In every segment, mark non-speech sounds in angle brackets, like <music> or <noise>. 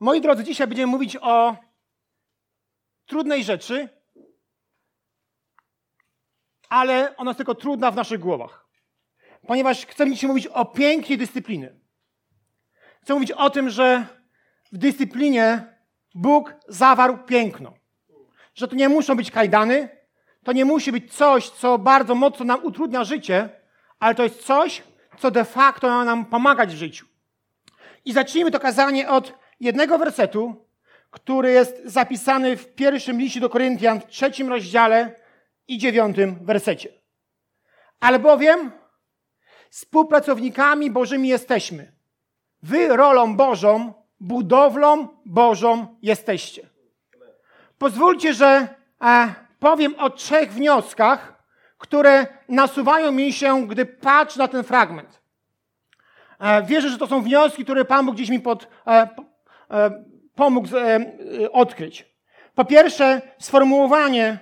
Moi drodzy, dzisiaj będziemy mówić o trudnej rzeczy, ale ona jest tylko trudna w naszych głowach. Ponieważ chcemy dzisiaj mówić o pięknie dyscypliny. Chcę mówić o tym, że w dyscyplinie Bóg zawarł piękno. Że to nie muszą być kajdany, to nie musi być coś, co bardzo mocno nam utrudnia życie, ale to jest coś, co de facto ma nam pomagać w życiu. I zacznijmy to kazanie od jednego wersetu, który jest zapisany w pierwszym liście do Koryntian w trzecim rozdziale i dziewiątym wersecie. Albowiem współpracownikami Bożymi jesteśmy. Wy rolą Bożą, budowlą Bożą jesteście. Pozwólcie, że e, powiem o trzech wnioskach, które nasuwają mi się, gdy patrzę na ten fragment. E, wierzę, że to są wnioski, które Pan Bóg gdzieś mi pod, e, pomógł odkryć. Po pierwsze, sformułowanie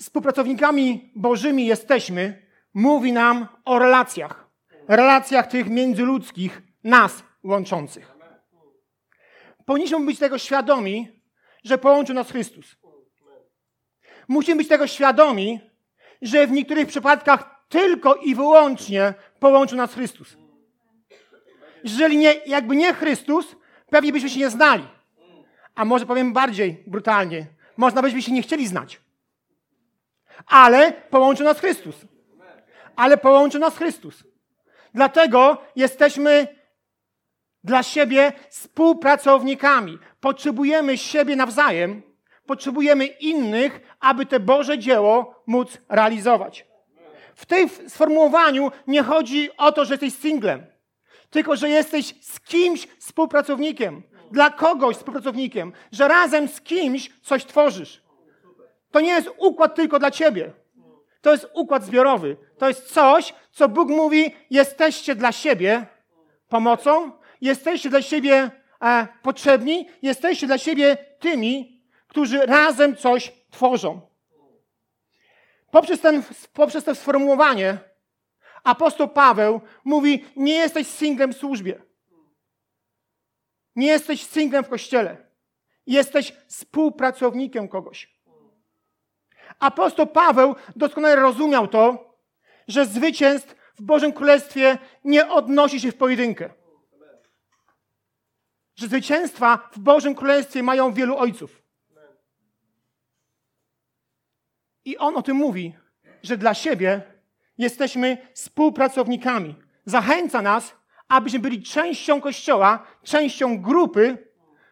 współpracownikami Bożymi jesteśmy, mówi nam o relacjach. Relacjach tych międzyludzkich, nas łączących. Powinniśmy być tego świadomi, że połączył nas Chrystus. Musimy być tego świadomi, że w niektórych przypadkach tylko i wyłącznie połączył nas Chrystus. Jeżeli nie, jakby nie Chrystus, pewnie byśmy się nie znali. A może powiem bardziej brutalnie, można byśmy się nie chcieli znać. Ale połączył nas Chrystus. Ale połączył nas Chrystus. Dlatego jesteśmy dla siebie współpracownikami. Potrzebujemy siebie nawzajem, potrzebujemy innych, aby te Boże dzieło móc realizować. W tym sformułowaniu nie chodzi o to, że jesteś singlem, tylko że jesteś z kimś współpracownikiem, dla kogoś współpracownikiem, że razem z kimś coś tworzysz. To nie jest układ tylko dla ciebie. To jest układ zbiorowy. To jest coś, co Bóg mówi: jesteście dla siebie pomocą, jesteście dla siebie e, potrzebni, jesteście dla siebie tymi, którzy razem coś tworzą. Poprzez, ten, poprzez to sformułowanie apostoł Paweł mówi: Nie jesteś singlem w służbie. Nie jesteś singlem w kościele. Jesteś współpracownikiem kogoś. Apostoł Paweł doskonale rozumiał to, że zwycięstw w Bożym Królestwie nie odnosi się w pojedynkę. Że zwycięstwa w Bożym Królestwie mają wielu ojców. I on o tym mówi, że dla siebie jesteśmy współpracownikami. Zachęca nas, abyśmy byli częścią Kościoła, częścią grupy,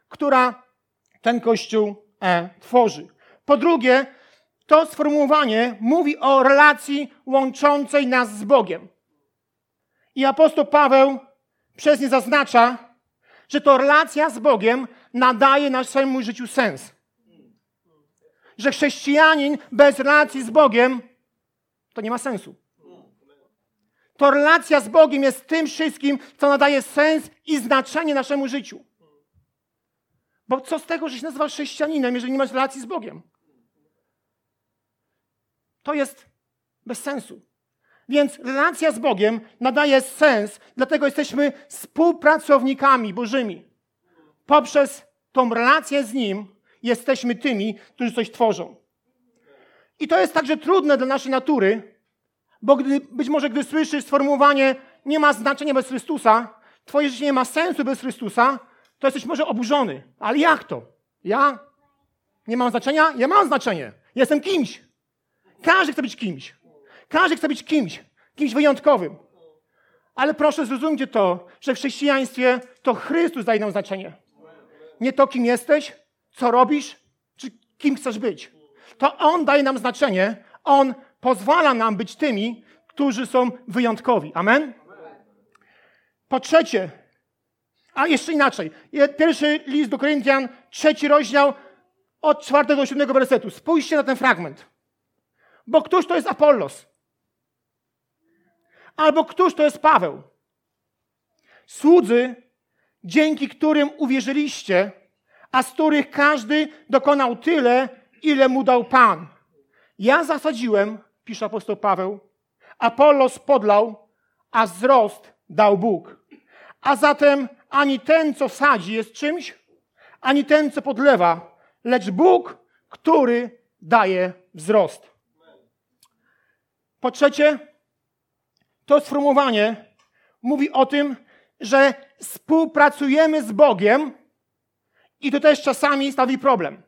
która ten Kościół e, tworzy. Po drugie, to sformułowanie mówi o relacji łączącej nas z Bogiem. I apostoł Paweł przez nie zaznacza, że to relacja z Bogiem nadaje naszemu życiu sens że chrześcijanin bez relacji z Bogiem to nie ma sensu. To relacja z Bogiem jest tym wszystkim, co nadaje sens i znaczenie naszemu życiu. Bo co z tego, że się nazywasz chrześcijaninem, jeżeli nie masz relacji z Bogiem? To jest bez sensu. Więc relacja z Bogiem nadaje sens, dlatego jesteśmy współpracownikami Bożymi. Poprzez tą relację z Nim jesteśmy tymi, którzy coś tworzą. I to jest także trudne dla naszej natury, bo gdy, być może gdy słyszysz sformułowanie nie ma znaczenia bez Chrystusa, twoje życie nie ma sensu bez Chrystusa, to jesteś może oburzony. Ale jak to? Ja? Nie mam znaczenia? Ja mam znaczenie. Jestem kimś. Każdy chce być kimś. Każdy chce być kimś. Kimś wyjątkowym. Ale proszę zrozumcie to, że w chrześcijaństwie to Chrystus daje nam znaczenie. Nie to, kim jesteś, co robisz, czy kim chcesz być. To On daje nam znaczenie, On pozwala nam być tymi, którzy są wyjątkowi. Amen? Po trzecie, a jeszcze inaczej, pierwszy list do Koryntian, trzeci rozdział, od czwartego do siódmego wersetu. Spójrzcie na ten fragment. Bo któż to jest Apollos? Albo któż to jest Paweł? Słudzy, dzięki którym uwierzyliście, a z których każdy dokonał tyle, ile mu dał Pan. Ja zasadziłem, pisze apostoł Paweł, Apollos podlał, a wzrost dał Bóg. A zatem ani ten, co sadzi, jest czymś, ani ten, co podlewa, lecz Bóg, który daje wzrost. Po trzecie, to sformułowanie mówi o tym, że współpracujemy z Bogiem i to też czasami stanowi problem.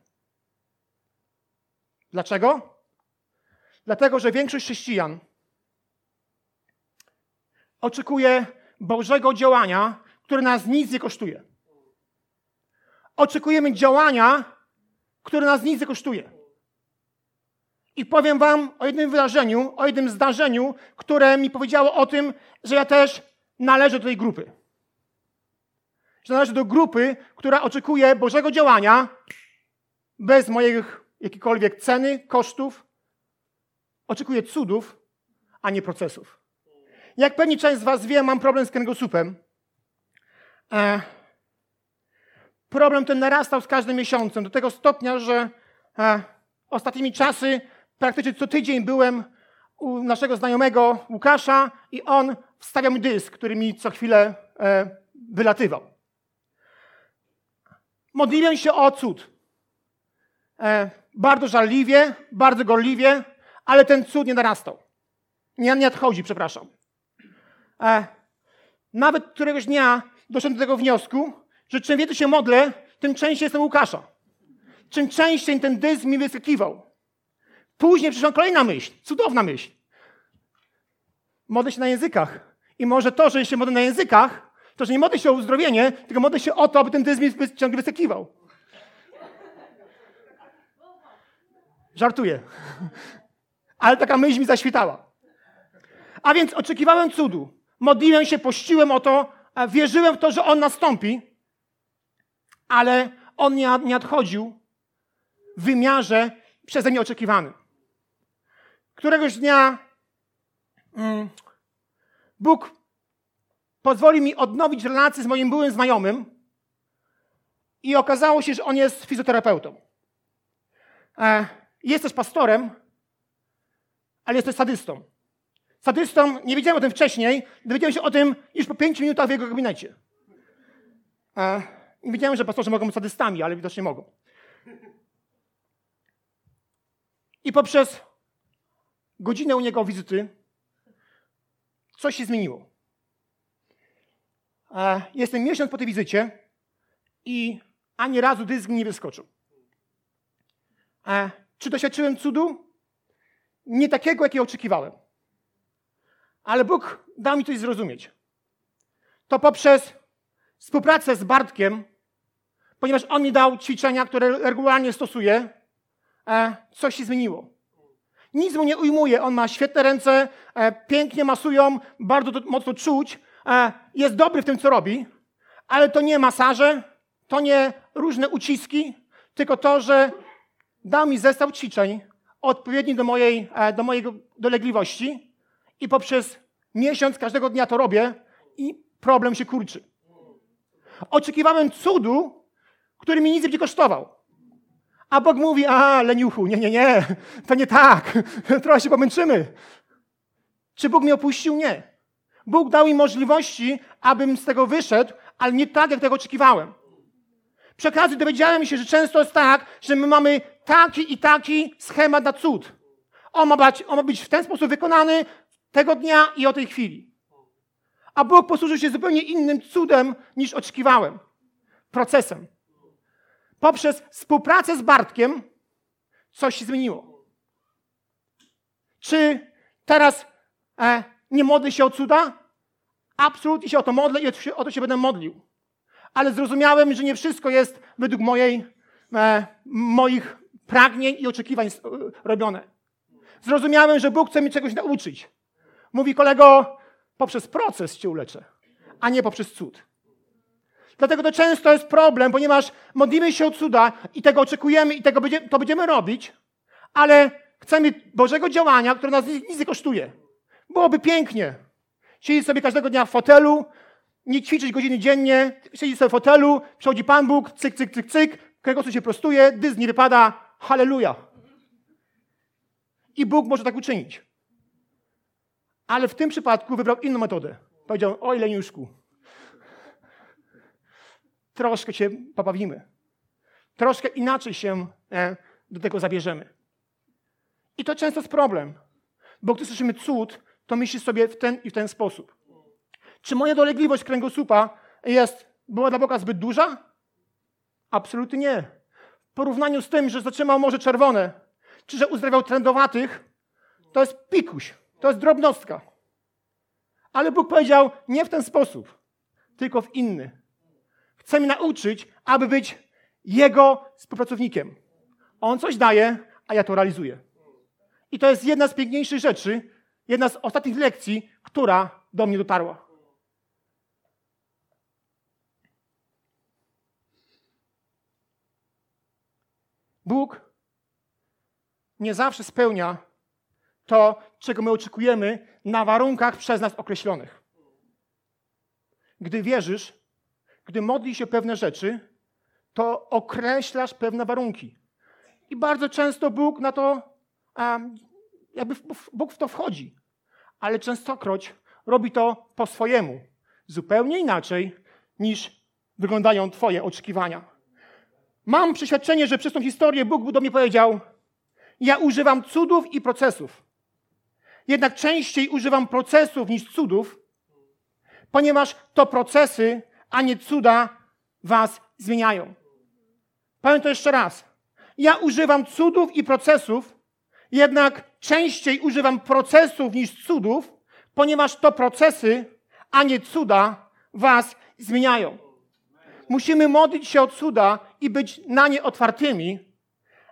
Dlaczego? Dlatego, że większość chrześcijan oczekuje Bożego działania, które nas nic nie kosztuje. Oczekujemy działania, które nas nic nie kosztuje. I powiem Wam o jednym wydarzeniu, o jednym zdarzeniu, które mi powiedziało o tym, że ja też należę do tej grupy. Że należę do grupy, która oczekuje Bożego działania bez moich jakiejkolwiek ceny, kosztów. Oczekuje cudów, a nie procesów. Jak pewnie część z Was wie, mam problem z kręgosłupem. E, problem ten narastał z każdym miesiącem, do tego stopnia, że e, ostatnimi czasy praktycznie co tydzień byłem u naszego znajomego Łukasza i on wstawiał mi dysk, który mi co chwilę e, wylatywał. Modliłem się o cud. E, bardzo żarliwie, bardzo gorliwie, ale ten cud nie narastał. Nie, nie nadchodzi, przepraszam. E, nawet któregoś dnia doszedłem do tego wniosku, że czym więcej się modlę, tym częściej jestem Łukasza. Czym częściej ten dysk mi wyskakiwał. Później przyszła kolejna myśl, cudowna myśl. Modlę się na językach. I może to, że się modlę na językach, to, że nie modlę się o uzdrowienie, tylko modlę się o to, aby ten dysk mi ciągle wyskakiwał. Żartuję. Ale taka myśl mi zaświtała. A więc oczekiwałem cudu. Modliłem się, pościłem o to, wierzyłem w to, że on nastąpi, ale on nie, nadchodził w wymiarze przeze mnie oczekiwanym. Któregoś dnia mm, Bóg pozwoli mi odnowić relację z moim byłym znajomym i okazało się, że on jest fizjoterapeutą. E, jest też pastorem, ale jest też sadystą. Sadystą, nie wiedziałem o tym wcześniej, dowiedziałem się o tym już po pięciu minutach w jego gabinecie. Nie wiedziałem, że pastorzy mogą być sadystami, ale widocznie mogą. I poprzez godzinę u niego wizyty coś się zmieniło. Jestem miesiąc po tej wizycie i ani razu dysk nie wyskoczył. E, czy doświadczyłem cudu? Nie takiego, jakiego oczekiwałem. Ale Bóg dał mi coś zrozumieć. To poprzez współpracę z Bartkiem, ponieważ on mi dał ćwiczenia, które regularnie stosuję, e, coś się zmieniło. Nic mu nie ujmuje. On ma świetne ręce, e, pięknie masują, bardzo to, mocno czuć. E, jest dobry w tym, co robi, ale to nie masaże, to nie różne uciski, tylko to, że dał mi zestaw ćwiczeń odpowiedni do mojej, e, do mojej dolegliwości i poprzez miesiąc każdego dnia to robię i problem się kurczy. Oczekiwałem cudu, który mi nic nie będzie kosztował. A Bóg mówi, a leniuchu, nie, nie, nie, to nie tak, <laughs> trochę się pomęczymy. Czy Bóg mnie opuścił? Nie. Bóg dał mi możliwości, abym z tego wyszedł, ale nie tak, jak tego oczekiwałem. Przy okazji dowiedziałem się, że często jest tak, że my mamy taki i taki schemat na cud. On ma, być, on ma być w ten sposób wykonany tego dnia i o tej chwili. A Bóg posłużył się zupełnie innym cudem niż oczekiwałem. Procesem. Poprzez współpracę z Bartkiem coś się zmieniło. Czy teraz e, nie modlę się o cuda? Absolutnie się o to modlę i o to się będę modlił. Ale zrozumiałem, że nie wszystko jest według mojej, e, moich pragnień i oczekiwań robione. Zrozumiałem, że Bóg chce mi czegoś nauczyć. Mówi kolego, poprzez proces cię uleczę, a nie poprzez cud. Dlatego to często jest problem, ponieważ modlimy się o cuda i tego oczekujemy i tego będzie, to będziemy robić, ale chcemy Bożego działania, które nas nic nie kosztuje. Byłoby pięknie. Siedzieć sobie każdego dnia w fotelu, nie ćwiczyć godziny dziennie, siedzieć sobie w fotelu, przychodzi Pan Bóg, cyk, cyk, cyk, cyk, kręgosłup się prostuje, dysk nie wypada, halleluja. I Bóg może tak uczynić. Ale w tym przypadku wybrał inną metodę. Powiedział, oj Leniuszku, troszkę się pobawimy. Troszkę inaczej się e, do tego zabierzemy. I to często jest problem, bo gdy słyszymy cud, to myślisz sobie w ten i w ten sposób. Czy moja dolegliwość kręgosłupa jest, była dla Boga zbyt duża? Absolutnie nie. Porównaniu z tym, że zatrzymał Morze Czerwone, czy że uzdrawiał trędowatych, to jest pikuś, to jest drobnostka. Ale Bóg powiedział nie w ten sposób, tylko w inny. Chce mnie nauczyć, aby być Jego współpracownikiem. On coś daje, a ja to realizuję. I to jest jedna z piękniejszych rzeczy, jedna z ostatnich lekcji, która do mnie dotarła. Bóg nie zawsze spełnia to, czego my oczekujemy na warunkach przez nas określonych. Gdy wierzysz, gdy modlisz się pewne rzeczy, to określasz pewne warunki. I bardzo często Bóg na to, jakby Bóg w to wchodzi. Ale częstokroć robi to po swojemu, zupełnie inaczej niż wyglądają Twoje oczekiwania. Mam przeświadczenie, że przez tą historię Bóg do mnie powiedział: Ja używam cudów i procesów. Jednak częściej używam procesów niż cudów, ponieważ to procesy, a nie cuda was zmieniają. Powiem to jeszcze raz. Ja używam cudów i procesów, jednak częściej używam procesów niż cudów, ponieważ to procesy, a nie cuda was zmieniają. Musimy modlić się o cuda i być na nie otwartymi,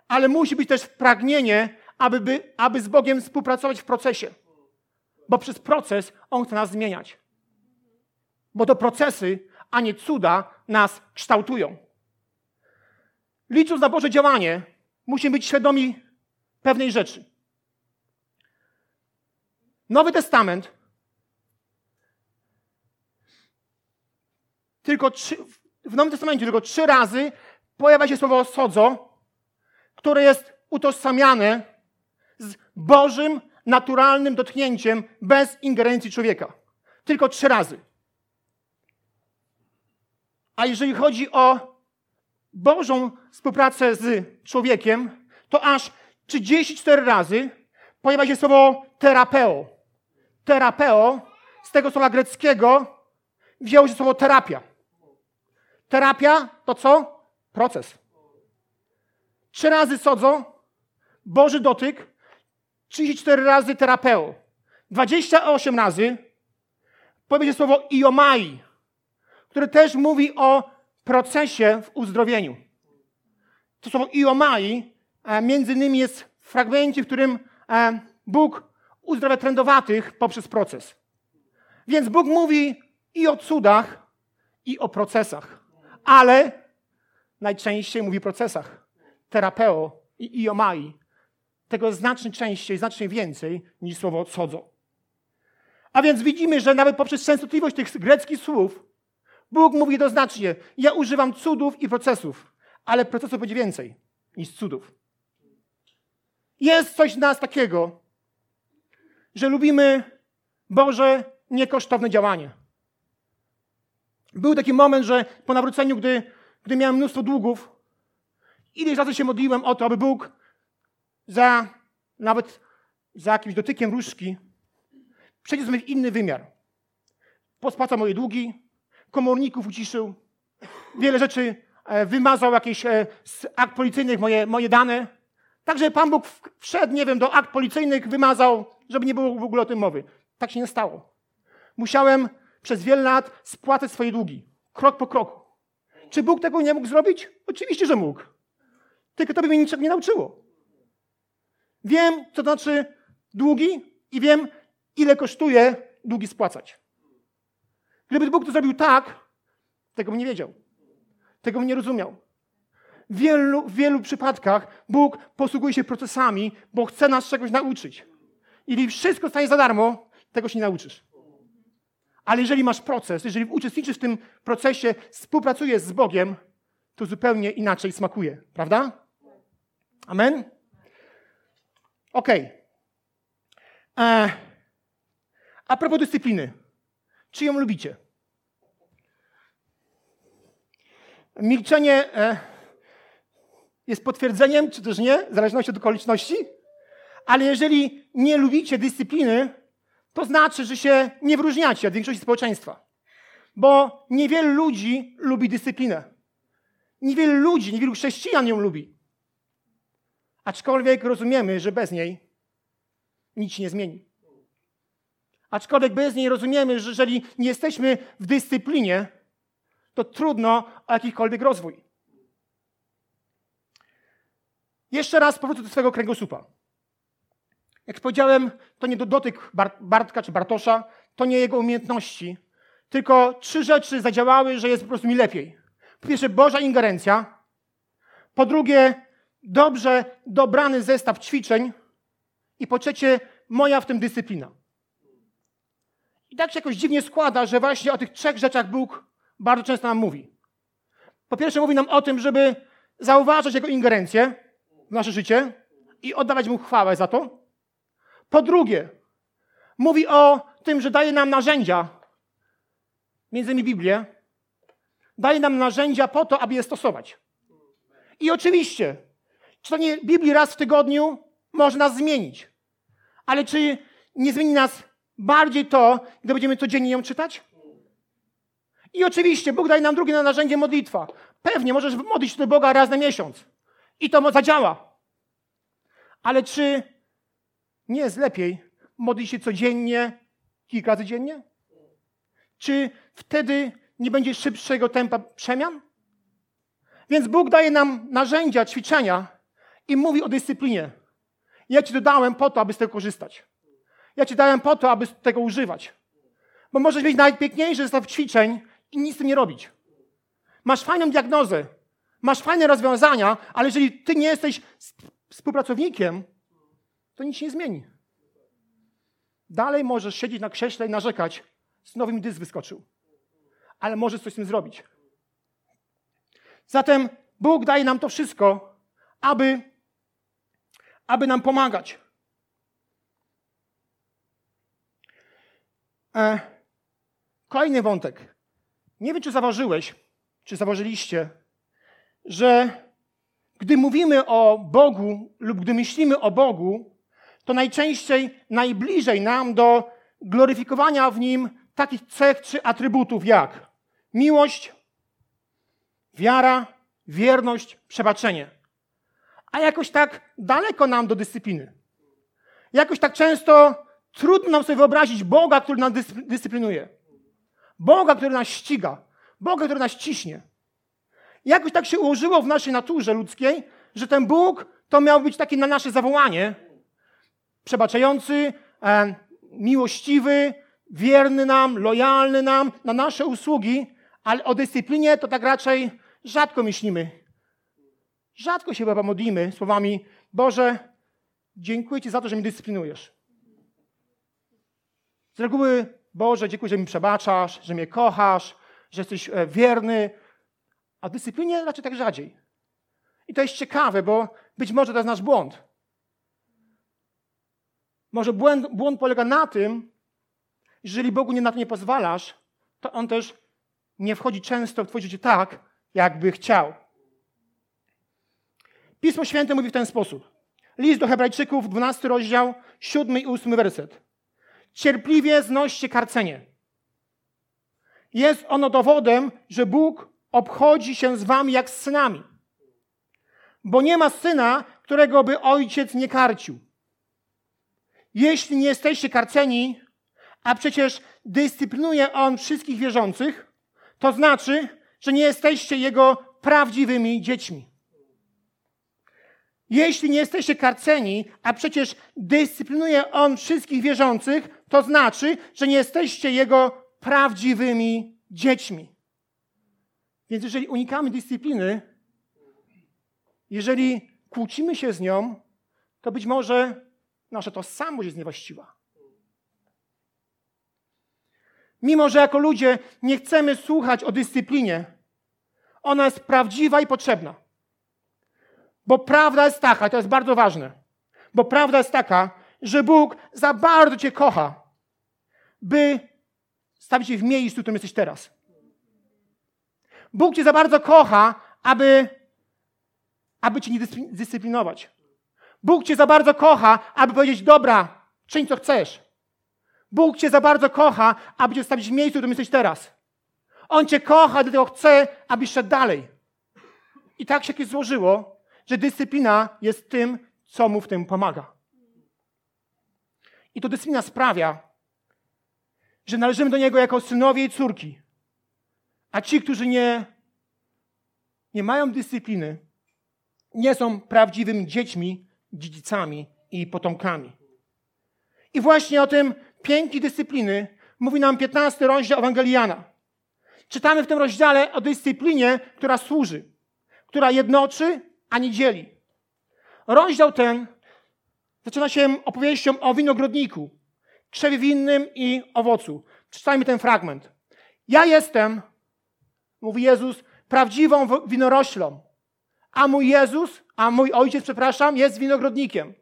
ale musi być też pragnienie, aby, by, aby z Bogiem współpracować w procesie. Bo przez proces On chce nas zmieniać. Bo to procesy, a nie cuda nas kształtują. Licząc na Boże działanie, musimy być świadomi pewnej rzeczy. Nowy Testament tylko trzy, w Nowym Testamencie tylko trzy razy pojawia się słowo sodzo, które jest utożsamiane z Bożym, naturalnym dotknięciem bez ingerencji człowieka. Tylko trzy razy. A jeżeli chodzi o Bożą współpracę z człowiekiem, to aż 34 razy pojawia się słowo terapeo. Terapeo, z tego słowa greckiego wzięło się słowo terapia. Terapia to co? Proces. Trzy razy sodzo, Boży dotyk, 34 razy terapeo. 28 razy powie się słowo iomai, które też mówi o procesie w uzdrowieniu. To słowo iomai e, między innymi jest w fragmencie, w którym e, Bóg uzdrawia trędowatych poprzez proces. Więc Bóg mówi i o cudach, i o procesach. Ale najczęściej mówi o procesach. Terapeo i iomai. Tego znacznie częściej, znacznie więcej niż słowo codzo. A więc widzimy, że nawet poprzez częstotliwość tych greckich słów Bóg mówi jednoznacznie, ja używam cudów i procesów, ale procesów będzie więcej niż cudów. Jest coś w nas takiego, że lubimy Boże niekosztowne działanie. Był taki moment, że po nawróceniu, gdy, gdy miałem mnóstwo długów, ileś razy się modliłem o to, aby Bóg za nawet za jakimś dotykiem różdżki przeniósł mnie w inny wymiar. Pospłacał moje długi, komorników uciszył, wiele rzeczy e, wymazał jakieś e, z akt policyjnych moje, moje dane. Także Pan Bóg wszedł, nie wiem, do akt policyjnych, wymazał, żeby nie było w ogóle o tym mowy. Tak się nie stało. Musiałem przez wiele lat spłacać swoje długi, krok po kroku. Czy Bóg tego nie mógł zrobić? Oczywiście, że mógł. Tylko to by mnie niczego nie nauczyło. Wiem, co to znaczy długi i wiem, ile kosztuje długi spłacać. Gdyby Bóg to zrobił tak, tego bym nie wiedział. Tego bym nie rozumiał. W wielu, w wielu przypadkach Bóg posługuje się procesami, bo chce nas czegoś nauczyć. Jeżeli wszystko stanie za darmo, tego się nie nauczysz. Ale jeżeli masz proces, jeżeli uczestniczysz w tym procesie, współpracujesz z Bogiem, to zupełnie inaczej smakuje, prawda? Amen? Okej. Okay. E, a propos dyscypliny. Czy ją lubicie? Milczenie e, jest potwierdzeniem, czy też nie, w zależności od okoliczności. Ale jeżeli nie lubicie dyscypliny, to znaczy, że się nie wyróżniacie od większości społeczeństwa. Bo niewielu ludzi lubi dyscyplinę. Niewielu ludzi, niewielu chrześcijan ją lubi. Aczkolwiek rozumiemy, że bez niej nic się nie zmieni. Aczkolwiek bez niej rozumiemy, że jeżeli nie jesteśmy w dyscyplinie, to trudno o jakikolwiek rozwój. Jeszcze raz powrócę do swojego kręgosłupa. Jak powiedziałem, to nie do dotyk Bartka czy Bartosza, to nie jego umiejętności, tylko trzy rzeczy zadziałały, że jest po prostu mi lepiej. Po pierwsze, Boża ingerencja. Po drugie, dobrze dobrany zestaw ćwiczeń. I po trzecie, moja w tym dyscyplina. I tak się jakoś dziwnie składa, że właśnie o tych trzech rzeczach Bóg bardzo często nam mówi. Po pierwsze, mówi nam o tym, żeby zauważać Jego ingerencję w nasze życie i oddawać Mu chwałę za to. Po drugie, mówi o tym, że daje nam narzędzia, między innymi Biblię, daje nam narzędzia po to, aby je stosować. I oczywiście, czytanie Biblii raz w tygodniu może nas zmienić. Ale czy nie zmieni nas bardziej to, gdy będziemy codziennie ją czytać? I oczywiście Bóg daje nam drugie narzędzie modlitwa. Pewnie możesz modlić się do Boga raz na miesiąc. I to zadziała. Ale czy nie jest lepiej modlić się codziennie, kilka razy dziennie? Czy wtedy nie będzie szybszego tempa przemian? Więc Bóg daje nam narzędzia, ćwiczenia i mówi o dyscyplinie. Ja ci dodałem po to, aby z tego korzystać. Ja ci dałem po to, aby tego używać. Bo możesz mieć najpiękniejszy zestaw ćwiczeń i nic z tym nie robić. Masz fajną diagnozę, masz fajne rozwiązania, ale jeżeli ty nie jesteś współpracownikiem, to nic nie zmieni. Dalej możesz siedzieć na krześle i narzekać, znowu mi dysk wyskoczył. Ale możesz coś z tym zrobić. Zatem Bóg daje nam to wszystko, aby, aby nam pomagać. E, kolejny wątek. Nie wiem, czy zauważyłeś, czy zauważyliście, że gdy mówimy o Bogu lub gdy myślimy o Bogu, to najczęściej najbliżej nam do gloryfikowania w Nim takich cech czy atrybutów jak miłość, wiara, wierność, przebaczenie. A jakoś tak daleko nam do dyscypliny. Jakoś tak często trudno nam sobie wyobrazić Boga, który nas dyscyplinuje. Boga, który nas ściga. Boga, który nas ciśnie. Jakoś tak się ułożyło w naszej naturze ludzkiej, że ten Bóg to miał być taki na nasze zawołanie. Przebaczający, e, miłościwy, wierny nam, lojalny nam, na nasze usługi, ale o dyscyplinie to tak raczej rzadko myślimy. Rzadko się chyba modlimy słowami: Boże, dziękuję Ci za to, że mnie dyscyplinujesz. Z reguły, Boże, dziękuję, że mi przebaczasz, że mnie kochasz, że jesteś e, wierny, a dyscyplinie raczej tak rzadziej. I to jest ciekawe, bo być może to jest nasz błąd. Może błąd, błąd polega na tym, jeżeli Bogu nie na to nie pozwalasz, to On też nie wchodzi często w Twoje życie tak, jakby chciał. Pismo Święte mówi w ten sposób. List do Hebrajczyków, 12 rozdział, 7 i 8 werset. Cierpliwie znoście karcenie. Jest ono dowodem, że Bóg obchodzi się z wami jak z synami. Bo nie ma syna, którego by ojciec nie karcił. Jeśli nie jesteście karceni, a przecież dyscyplinuje on wszystkich wierzących, to znaczy, że nie jesteście jego prawdziwymi dziećmi. Jeśli nie jesteście karceni, a przecież dyscyplinuje on wszystkich wierzących, to znaczy, że nie jesteście jego prawdziwymi dziećmi. Więc jeżeli unikamy dyscypliny, jeżeli kłócimy się z nią, to być może nasza tożsamość jest niewłaściwa. Mimo, że jako ludzie nie chcemy słuchać o dyscyplinie, ona jest prawdziwa i potrzebna. Bo prawda jest taka, to jest bardzo ważne, bo prawda jest taka, że Bóg za bardzo Cię kocha, by stawić Cię w miejscu, w którym jesteś teraz. Bóg cię za bardzo kocha, aby, aby cię nie dyscyplinować. Bóg cię za bardzo kocha, aby powiedzieć, dobra, czyń co chcesz. Bóg cię za bardzo kocha, aby cię zostawić w miejscu, w którym jesteś teraz. On cię kocha, dlatego chce, abyś szedł dalej. I tak się kiedyś złożyło, że dyscyplina jest tym, co mu w tym pomaga. I to dyscyplina sprawia, że należymy do Niego jako synowie i córki. A ci, którzy nie, nie mają dyscypliny, nie są prawdziwymi dziećmi, dziedzicami i potomkami. I właśnie o tym piękni dyscypliny mówi nam 15 rozdział Ewangeliana. Czytamy w tym rozdziale o dyscyplinie, która służy, która jednoczy, a nie dzieli. Rozdział ten zaczyna się opowieścią o winogrodniku, krzewie winnym i owocu. Przeczytajmy ten fragment. Ja jestem, mówi Jezus, prawdziwą winoroślą, a mój Jezus, a mój ojciec, przepraszam, jest winogrodnikiem.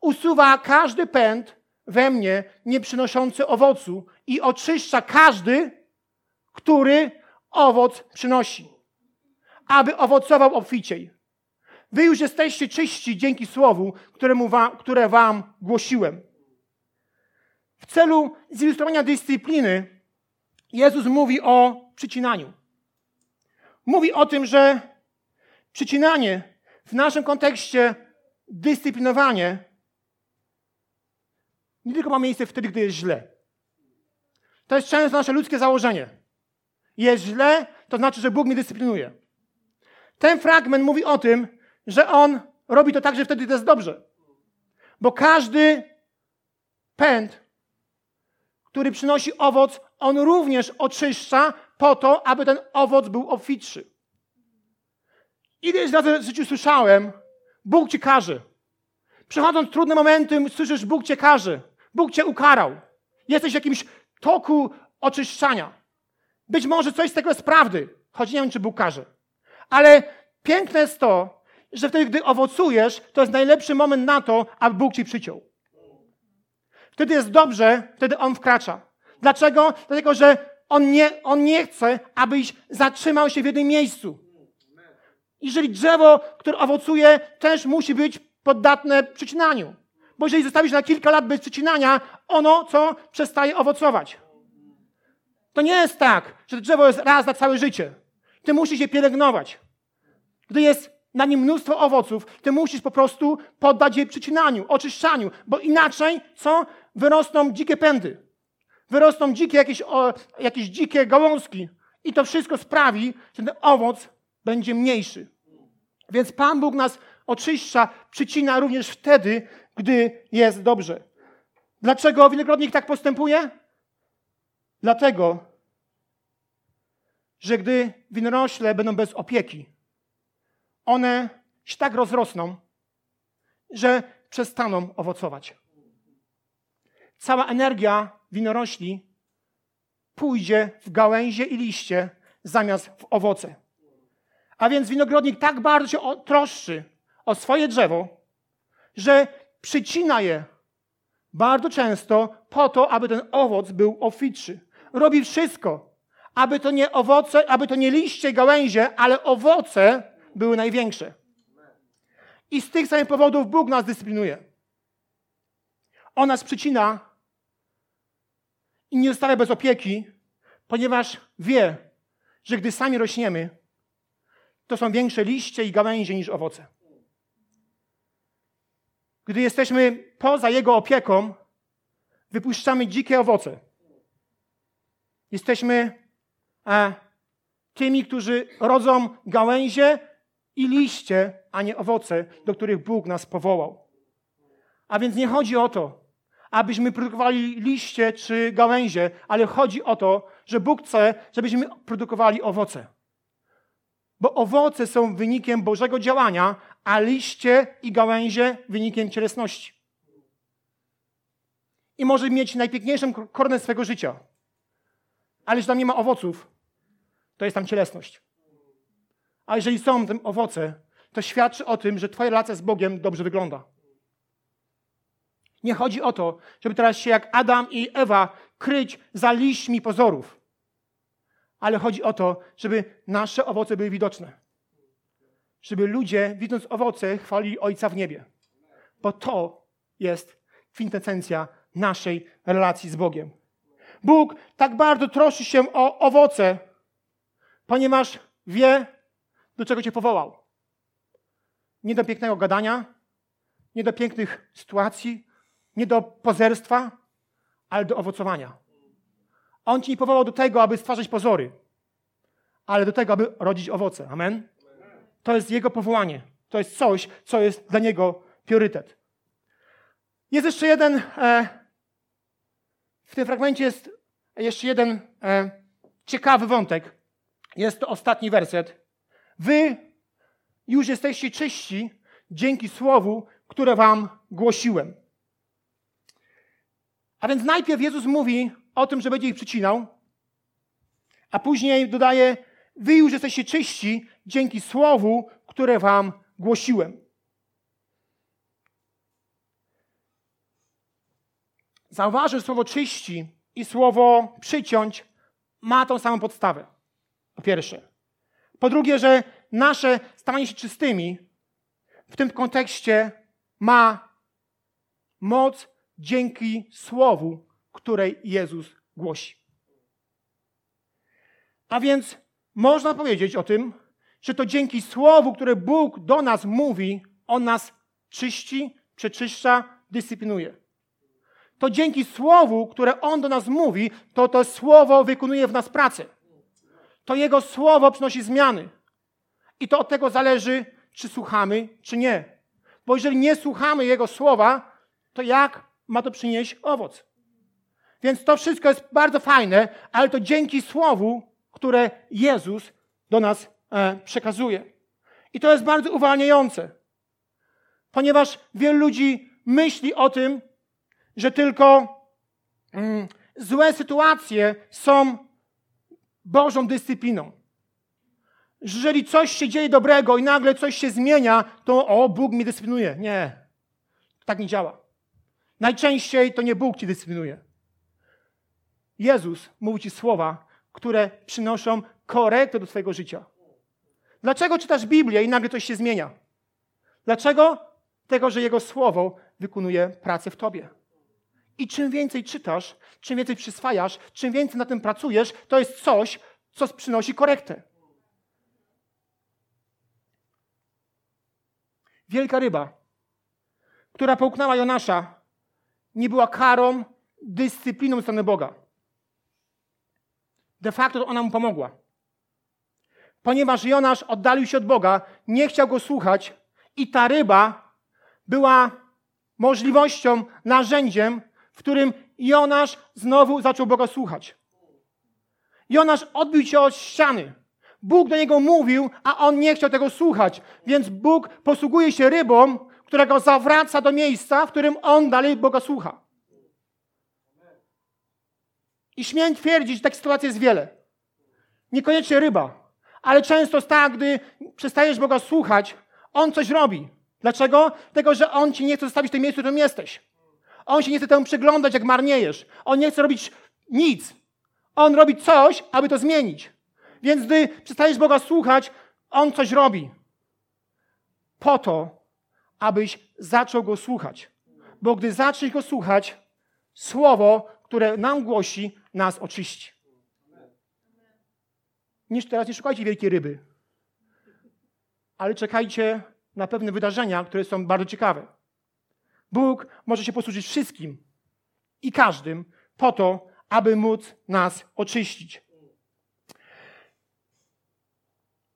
Usuwa każdy pęd we mnie, nie przynoszący owocu, i oczyszcza każdy, który owoc przynosi, aby owocował obficiej. Wy już jesteście czyści dzięki słowu, wam, które wam głosiłem. W celu zilustrowania dyscypliny Jezus mówi o przycinaniu. Mówi o tym, że przycinanie w naszym kontekście dyscyplinowanie nie tylko ma miejsce wtedy, gdy jest źle. To jest często nasze ludzkie założenie. Jest źle, to znaczy, że Bóg mnie dyscyplinuje. Ten fragment mówi o tym, że On robi to tak, że wtedy to jest dobrze. Bo każdy pęd, który przynosi owoc, on również oczyszcza po to, aby ten owoc był obfitszy. Ileś razy w życiu słyszałem, Bóg ci każe. Przechodząc trudne momenty, słyszysz, Bóg cię każe. Bóg cię ukarał. Jesteś w jakimś toku oczyszczania. Być może coś z tego jest prawdy, choć nie wiem, czy Bóg każe. Ale piękne jest to, że wtedy, gdy owocujesz, to jest najlepszy moment na to, aby Bóg ci przyciął. Wtedy jest dobrze, wtedy On wkracza. Dlaczego? Dlatego, że On nie, on nie chce, abyś zatrzymał się w jednym miejscu. Jeżeli drzewo, które owocuje, też musi być poddatne przycinaniu. Bo jeżeli zostawisz na kilka lat bez przycinania, ono co? Przestaje owocować. To nie jest tak, że drzewo jest raz na całe życie. Ty musisz je pielęgnować. Gdy jest na nim mnóstwo owoców, ty musisz po prostu poddać je przycinaniu, oczyszczaniu, bo inaczej co? Wyrosną dzikie pędy. Wyrosną dzikie jakieś, o, jakieś dzikie gałązki i to wszystko sprawi, że ten owoc będzie mniejszy. Więc Pan Bóg nas oczyszcza, przycina również wtedy, gdy jest dobrze. Dlaczego winogrodnik tak postępuje? Dlatego, że gdy winorośle będą bez opieki, one się tak rozrosną, że przestaną owocować. Cała energia winorośli pójdzie w gałęzie i liście zamiast w owoce. A więc winogrodnik tak bardzo się troszczy o swoje drzewo, że przycina je bardzo często po to, aby ten owoc był obfitszy. Robi wszystko, aby to nie owoce, aby to nie liście, gałęzie, ale owoce były największe. I z tych samych powodów Bóg nas dyscyplinuje. On nas przycina i nie zostawia bez opieki, ponieważ wie, że gdy sami rośniemy, to są większe liście i gałęzie niż owoce. Gdy jesteśmy poza Jego opieką, wypuszczamy dzikie owoce. Jesteśmy e, tymi, którzy rodzą gałęzie i liście, a nie owoce, do których Bóg nas powołał. A więc nie chodzi o to, abyśmy produkowali liście czy gałęzie, ale chodzi o to, że Bóg chce, żebyśmy produkowali owoce. Bo owoce są wynikiem Bożego działania, a liście i gałęzie wynikiem cielesności. I może mieć najpiękniejszą koronę swego życia. Ale jeśli tam nie ma owoców, to jest tam cielesność. A jeżeli są tam owoce, to świadczy o tym, że Twoja relacja z Bogiem dobrze wygląda. Nie chodzi o to, żeby teraz się jak Adam i Ewa kryć za liśćmi pozorów. Ale chodzi o to, żeby nasze owoce były widoczne. Żeby ludzie, widząc owoce, chwalili Ojca w niebie. Bo to jest kwintesencja naszej relacji z Bogiem. Bóg tak bardzo troszczy się o owoce, ponieważ wie, do czego Cię powołał. Nie do pięknego gadania, nie do pięknych sytuacji, nie do pozerstwa, ale do owocowania. On Ci nie powołał do tego, aby stwarzać pozory, ale do tego, aby rodzić owoce. Amen? To jest Jego powołanie. To jest coś, co jest dla Niego priorytet. Jest jeszcze jeden, e, w tym fragmencie jest jeszcze jeden e, ciekawy wątek. Jest to ostatni werset. Wy już jesteście czyści dzięki słowu, które wam głosiłem. A więc najpierw Jezus mówi o tym, że będzie ich przycinał, a później dodaje, wy już jesteście czyści dzięki słowu, które wam głosiłem. Zauważ, że słowo czyści i słowo przyciąć ma tą samą podstawę. Po pierwsze. Po drugie, że nasze stawanie się czystymi w tym kontekście ma moc dzięki słowu, której Jezus głosi. A więc można powiedzieć o tym, że to dzięki słowu, które Bóg do nas mówi, on nas czyści, przeczyszcza, dyscyplinuje. To dzięki słowu, które on do nas mówi, to to słowo wykonuje w nas pracę. To jego słowo przynosi zmiany. I to od tego zależy, czy słuchamy, czy nie. Bo jeżeli nie słuchamy jego słowa, to jak ma to przynieść owoc? Więc to wszystko jest bardzo fajne, ale to dzięki słowu, które Jezus do nas e, przekazuje. I to jest bardzo uwalniające, ponieważ wielu ludzi myśli o tym, że tylko mm, złe sytuacje są Bożą dyscypliną. Jeżeli coś się dzieje dobrego i nagle coś się zmienia, to o, Bóg mnie dyscyplinuje. Nie, tak nie działa. Najczęściej to nie Bóg ci dyscyplinuje. Jezus mówi ci słowa, które przynoszą korektę do twojego życia. Dlaczego czytasz Biblię i nagle coś się zmienia? Dlaczego? Tego, że Jego słowo wykonuje pracę w tobie. I czym więcej czytasz, czym więcej przyswajasz, czym więcej na tym pracujesz, to jest coś, co przynosi korektę. Wielka ryba, która połknęła Jonasza, nie była karą, dyscypliną ze strony Boga. De facto ona mu pomogła. Ponieważ Jonasz oddalił się od Boga, nie chciał go słuchać i ta ryba była możliwością, narzędziem, w którym Jonasz znowu zaczął Boga słuchać. Jonasz odbił się od ściany. Bóg do niego mówił, a on nie chciał tego słuchać. Więc Bóg posługuje się rybą, która go zawraca do miejsca, w którym on dalej Boga słucha. I śmiem twierdzić, że takich sytuacji jest wiele. Niekoniecznie ryba, ale często jest tak, gdy przestajesz Boga słuchać, On coś robi. Dlaczego? Tego, że On ci nie chce zostawić w tym miejscu, w którym jesteś. On się nie chce temu przyglądać, jak marniejesz. On nie chce robić nic. On robi coś, aby to zmienić. Więc gdy przestajesz Boga słuchać, On coś robi. Po to, abyś zaczął Go słuchać. Bo gdy zaczniesz Go słuchać, Słowo, które nam głosi, nas oczyści. Niż teraz nie szukajcie wielkiej ryby, ale czekajcie na pewne wydarzenia, które są bardzo ciekawe. Bóg może się posłużyć wszystkim i każdym po to, aby móc nas oczyścić.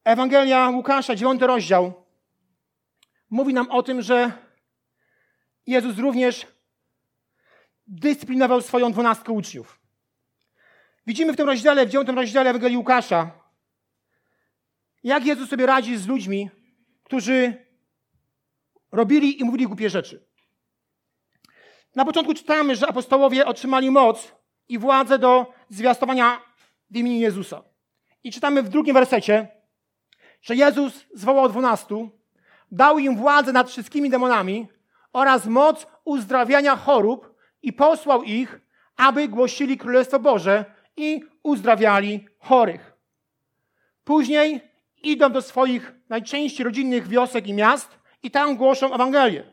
Ewangelia Łukasza, dziewiąty rozdział, mówi nam o tym, że Jezus również dyscyplinował swoją dwunastkę uczniów. Widzimy w tym rozdziale, w dziewiątym rozdziale Ewangelii Łukasza, jak Jezus sobie radzi z ludźmi, którzy robili i mówili głupie rzeczy. Na początku czytamy, że apostołowie otrzymali moc i władzę do zwiastowania w imieniu Jezusa. I czytamy w drugim wersecie, że Jezus zwołał dwunastu, dał im władzę nad wszystkimi demonami oraz moc uzdrawiania chorób i posłał ich, aby głosili Królestwo Boże i uzdrawiali chorych. Później idą do swoich najczęściej rodzinnych wiosek i miast i tam głoszą Ewangelię.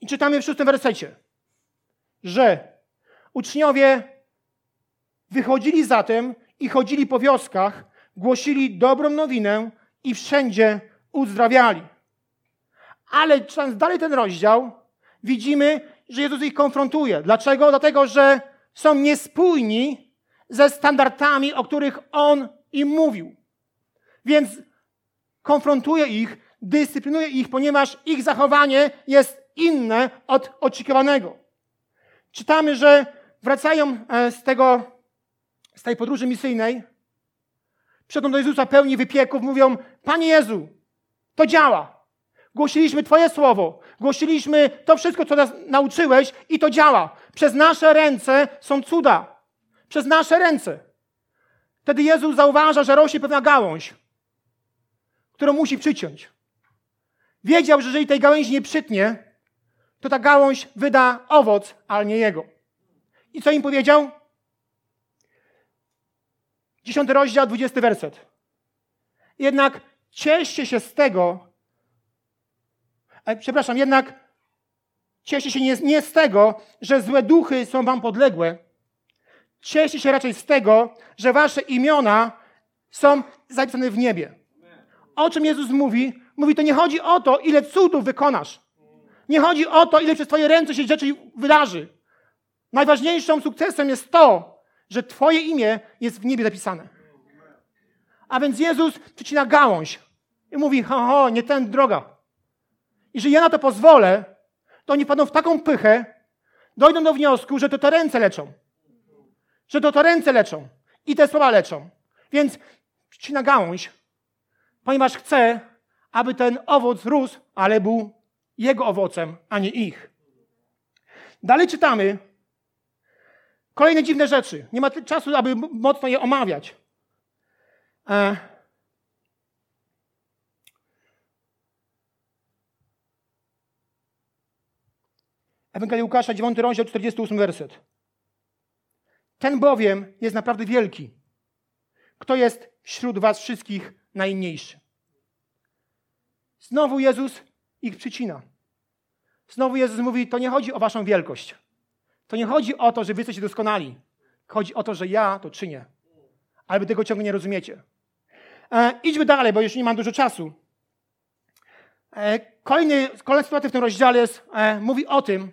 I czytamy w szóstym wersecie, że uczniowie wychodzili zatem i chodzili po wioskach, głosili dobrą nowinę i wszędzie uzdrawiali. Ale czytając dalej ten rozdział, widzimy, że Jezus ich konfrontuje. Dlaczego? Dlatego, że są niespójni ze standardami, o których On im mówił. Więc konfrontuje ich, dyscyplinuje ich, ponieważ ich zachowanie jest inne od oczekiwanego. Czytamy, że wracają e, z, tego, z tej podróży misyjnej, przychodzą do Jezusa pełni wypieków, mówią, Panie Jezu, to działa. Głosiliśmy Twoje słowo, głosiliśmy to wszystko, co nas nauczyłeś i to działa. Przez nasze ręce są cuda. Przez nasze ręce. Wtedy Jezus zauważa, że rośnie pewna gałąź, którą musi przyciąć. Wiedział, że jeżeli tej gałęzi nie przytnie, to ta gałąź wyda owoc, ale nie jego. I co im powiedział? Dziesiąty rozdział, dwudziesty werset. Jednak cieszcie się z tego, przepraszam, jednak cieszcie się nie, nie z tego, że złe duchy są wam podległe. Cieszcie się raczej z tego, że wasze imiona są zapisane w niebie. O czym Jezus mówi? Mówi, to nie chodzi o to, ile cudów wykonasz. Nie chodzi o to, ile przez Twoje ręce się rzeczy wydarzy. Najważniejszym sukcesem jest to, że Twoje imię jest w niebie zapisane. A więc Jezus przycina gałąź i mówi, ho, ho, nie ten droga. Jeżeli ja na to pozwolę, to oni wpadną w taką pychę, dojdą do wniosku, że to te ręce leczą. Że to te ręce leczą. I te słowa leczą. Więc przycina gałąź, ponieważ chce, aby ten owoc rósł, ale był jego owocem, a nie ich. Dalej czytamy kolejne dziwne rzeczy. Nie ma czasu, aby mocno je omawiać. E... Ewangelia Łukasza, 9 rozdział, 48 werset. Ten bowiem jest naprawdę wielki. Kto jest wśród was wszystkich najmniejszy? Znowu Jezus ich przycina. Znowu Jezus mówi, to nie chodzi o waszą wielkość. To nie chodzi o to, że wy jesteście doskonali. Chodzi o to, że ja to czynię. Ale tego ciągle nie rozumiecie. E, idźmy dalej, bo już nie mam dużo czasu. E, kolejny, kolejna sytuacja w tym rozdziale jest, e, mówi o tym,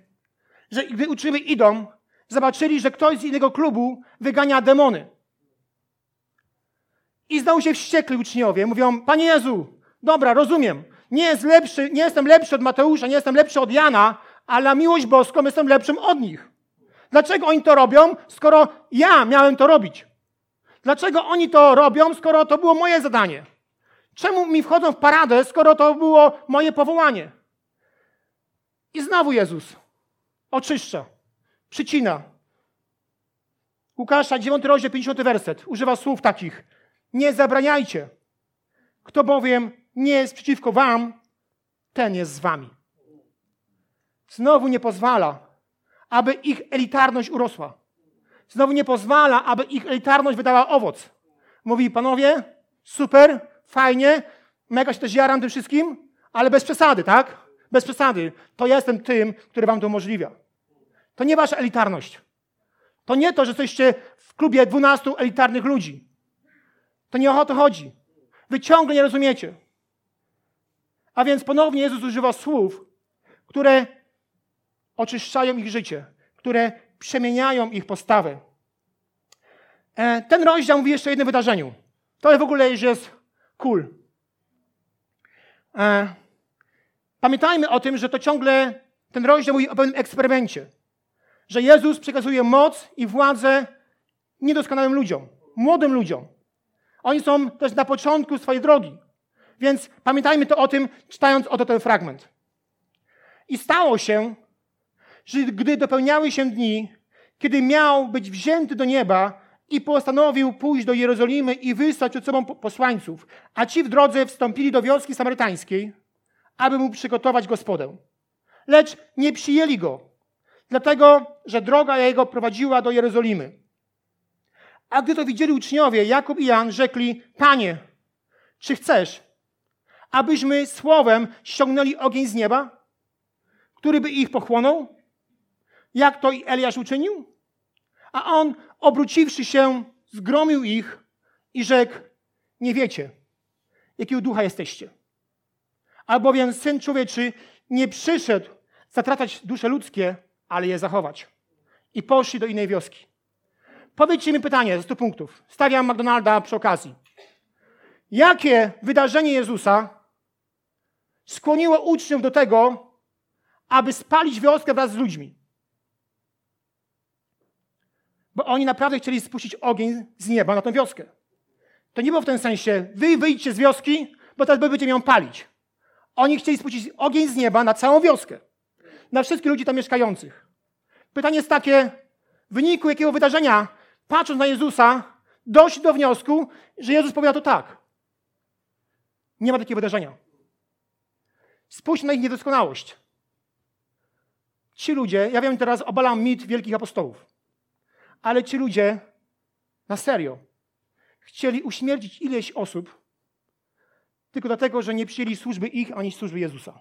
że gdy uczniowie idą, zobaczyli, że ktoś z innego klubu wygania demony. I znowu się wściekli uczniowie. Mówią, Panie Jezu, dobra, rozumiem nie, jest lepszy, nie jestem lepszy od Mateusza, nie jestem lepszy od Jana, ale na miłość boską jestem lepszym od nich. Dlaczego oni to robią, skoro ja miałem to robić? Dlaczego oni to robią, skoro to było moje zadanie? Czemu mi wchodzą w paradę, skoro to było moje powołanie? I znowu Jezus oczyszcza, przycina. Łukasza, 9 rozdział, 50 werset. Używa słów takich. Nie zabraniajcie. Kto bowiem nie jest przeciwko wam, ten jest z wami. Znowu nie pozwala, aby ich elitarność urosła. Znowu nie pozwala, aby ich elitarność wydała owoc. Mówi, panowie, super, fajnie, mega się też jaram tym wszystkim, ale bez przesady, tak? Bez przesady. To jestem tym, który wam to umożliwia. To nie wasza elitarność. To nie to, że jesteście w klubie 12 elitarnych ludzi. To nie o to chodzi. Wy ciągle nie rozumiecie. A więc ponownie Jezus używa słów, które oczyszczają ich życie, które przemieniają ich postawę. E, ten rozdział mówi jeszcze o jednym wydarzeniu. To w ogóle już jest cool. E, pamiętajmy o tym, że to ciągle ten rozdział mówi o pewnym eksperymencie. Że Jezus przekazuje moc i władzę niedoskonałym ludziom, młodym ludziom. Oni są też na początku swojej drogi. Więc pamiętajmy to o tym, czytając oto ten fragment. I stało się, że gdy dopełniały się dni, kiedy miał być wzięty do nieba i postanowił pójść do Jerozolimy i wysłać przed sobą posłańców, a ci w drodze wstąpili do wioski samarytańskiej, aby mu przygotować gospodę. Lecz nie przyjęli go, dlatego, że droga jego prowadziła do Jerozolimy. A gdy to widzieli uczniowie, Jakub i Jan rzekli, Panie, Czy chcesz, abyśmy słowem ściągnęli ogień z nieba, który by ich pochłonął? Jak to i Eliasz uczynił? A on, obróciwszy się, zgromił ich i rzekł, nie wiecie, jakiego ducha jesteście. Albowiem Syn Człowieczy nie przyszedł zatracać dusze ludzkie, ale je zachować. I poszli do innej wioski. Powiedzcie mi pytanie ze 100 punktów. Stawiam McDonalda przy okazji. Jakie wydarzenie Jezusa skłoniło uczniów do tego, aby spalić wioskę wraz z ludźmi? Bo oni naprawdę chcieli spuścić ogień z nieba na tę wioskę. To nie było w tym sensie, wy wyjdźcie z wioski, bo teraz będziecie ją palić. Oni chcieli spuścić ogień z nieba na całą wioskę. Na wszystkich ludzi tam mieszkających. Pytanie jest takie, w wyniku jakiego wydarzenia, patrząc na Jezusa, dojść do wniosku, że Jezus powiada to tak. Nie ma takiego wydarzenia. Spójrz na ich niedoskonałość. Ci ludzie, ja wiem teraz, obalam mit wielkich apostołów, ale ci ludzie na serio chcieli uśmiercić ileś osób tylko dlatego, że nie przyjęli służby ich ani służby Jezusa.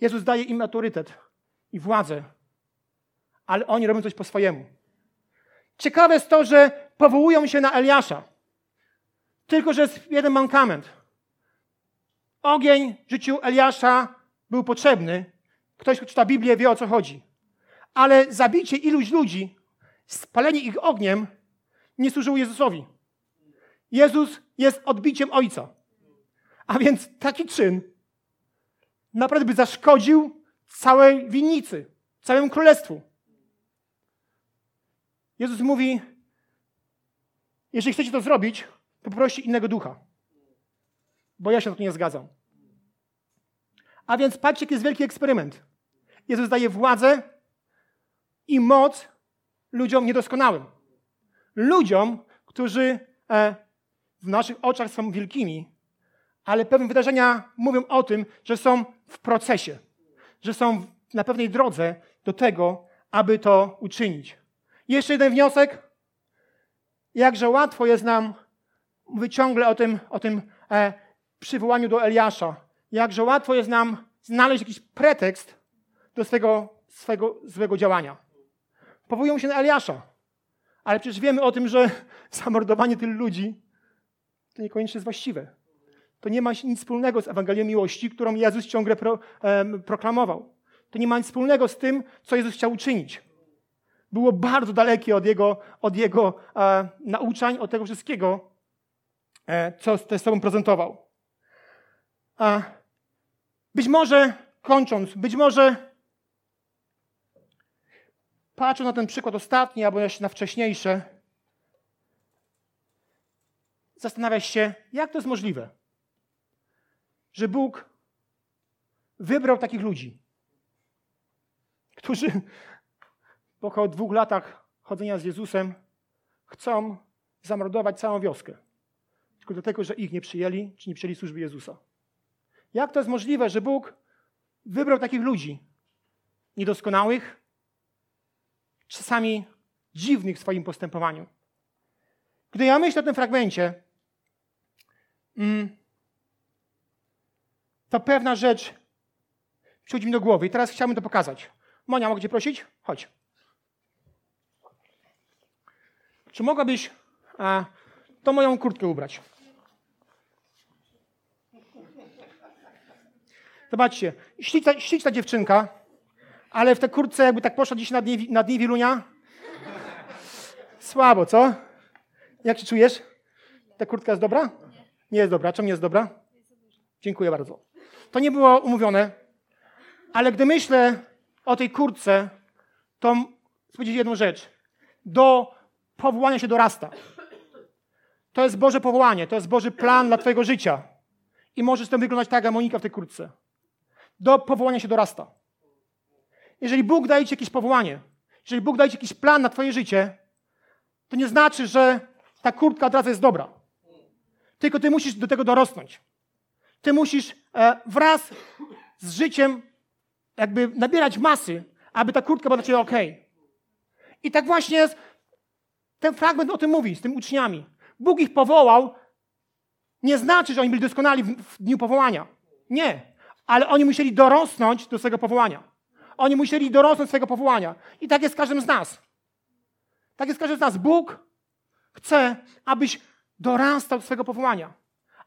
Jezus daje im autorytet i władzę, ale oni robią coś po swojemu. Ciekawe jest to, że powołują się na Eliasza. Tylko, że jest jeden mankament. Ogień w życiu Eliasza był potrzebny. Ktoś, kto czyta Biblię, wie o co chodzi. Ale zabicie iluś ludzi, spalenie ich ogniem nie służyło Jezusowi. Jezus jest odbiciem Ojca. A więc taki czyn naprawdę by zaszkodził całej winnicy, całemu królestwu. Jezus mówi, jeżeli chcecie to zrobić, to poproście innego ducha. Bo ja się na to nie zgadzam. A więc patrzcie, jaki jest wielki eksperyment. Jezus daje władzę i moc ludziom niedoskonałym. Ludziom, którzy e, w naszych oczach są wielkimi, ale pewne wydarzenia mówią o tym, że są w procesie, że są na pewnej drodze do tego, aby to uczynić. Jeszcze jeden wniosek. Jakże łatwo jest nam mówić ciągle o tym, o tym e, przywołaniu do Eliasza. Jakże łatwo jest nam znaleźć jakiś pretekst do swego, swego złego działania. Powołują się na Eliasza. Ale przecież wiemy o tym, że <laughs> zamordowanie tylu ludzi to niekoniecznie jest właściwe. To nie ma nic wspólnego z Ewangelią Miłości, którą Jezus ciągle pro, proklamował. To nie ma nic wspólnego z tym, co Jezus chciał uczynić. Było bardzo dalekie od Jego, od jego e, nauczań, od tego wszystkiego, e, co z sobą prezentował. A być może, kończąc, być może patrząc na ten przykład ostatni, albo jeszcze na wcześniejsze, zastanawiasz się, jak to jest możliwe, że Bóg wybrał takich ludzi, którzy po około dwóch latach chodzenia z Jezusem chcą zamordować całą wioskę. Tylko dlatego, że ich nie przyjęli, czy nie przyjęli służby Jezusa. Jak to jest możliwe, że Bóg wybrał takich ludzi, niedoskonałych, czasami dziwnych w swoim postępowaniu? Gdy ja myślę o tym fragmencie, mm, to pewna rzecz przychodzi mi do głowy i teraz chciałbym to pokazać. Monia, mogę cię prosić? Chodź. Czy mogłabyś a, tą moją kurtkę ubrać? Zobaczcie, śliczna, śliczna dziewczynka, ale w tej kurtce jakby tak poszła dziś na dni, na dni Wilunia. Słabo, co? Jak się czujesz? Ta kurtka jest dobra? Nie jest dobra. Czemu nie jest dobra? Dziękuję bardzo. To nie było umówione, ale gdy myślę o tej kurtce, to chcę powiedzieć jedną rzecz. Do powołania się dorasta. To jest Boże powołanie, to jest Boży plan dla Twojego życia. I możesz to wyglądać tak, jak Monika w tej kurtce. Do powołania się dorasta. Jeżeli Bóg daje Ci jakieś powołanie, jeżeli Bóg daje Ci jakiś plan na Twoje życie, to nie znaczy, że ta kurtka od razu jest dobra. Tylko Ty musisz do tego dorosnąć. Ty musisz e, wraz z życiem jakby nabierać masy, aby ta kurtka była dla Ciebie ok. I tak właśnie jest, ten fragment o tym mówi, z tymi uczniami. Bóg ich powołał Nie znaczy, że oni byli doskonali w dniu powołania. Nie. Ale oni musieli dorosnąć do swojego powołania. Oni musieli dorosnąć do swojego powołania. I tak jest z każdym z nas. Tak jest z każdym z nas. Bóg chce, abyś dorastał do swojego powołania.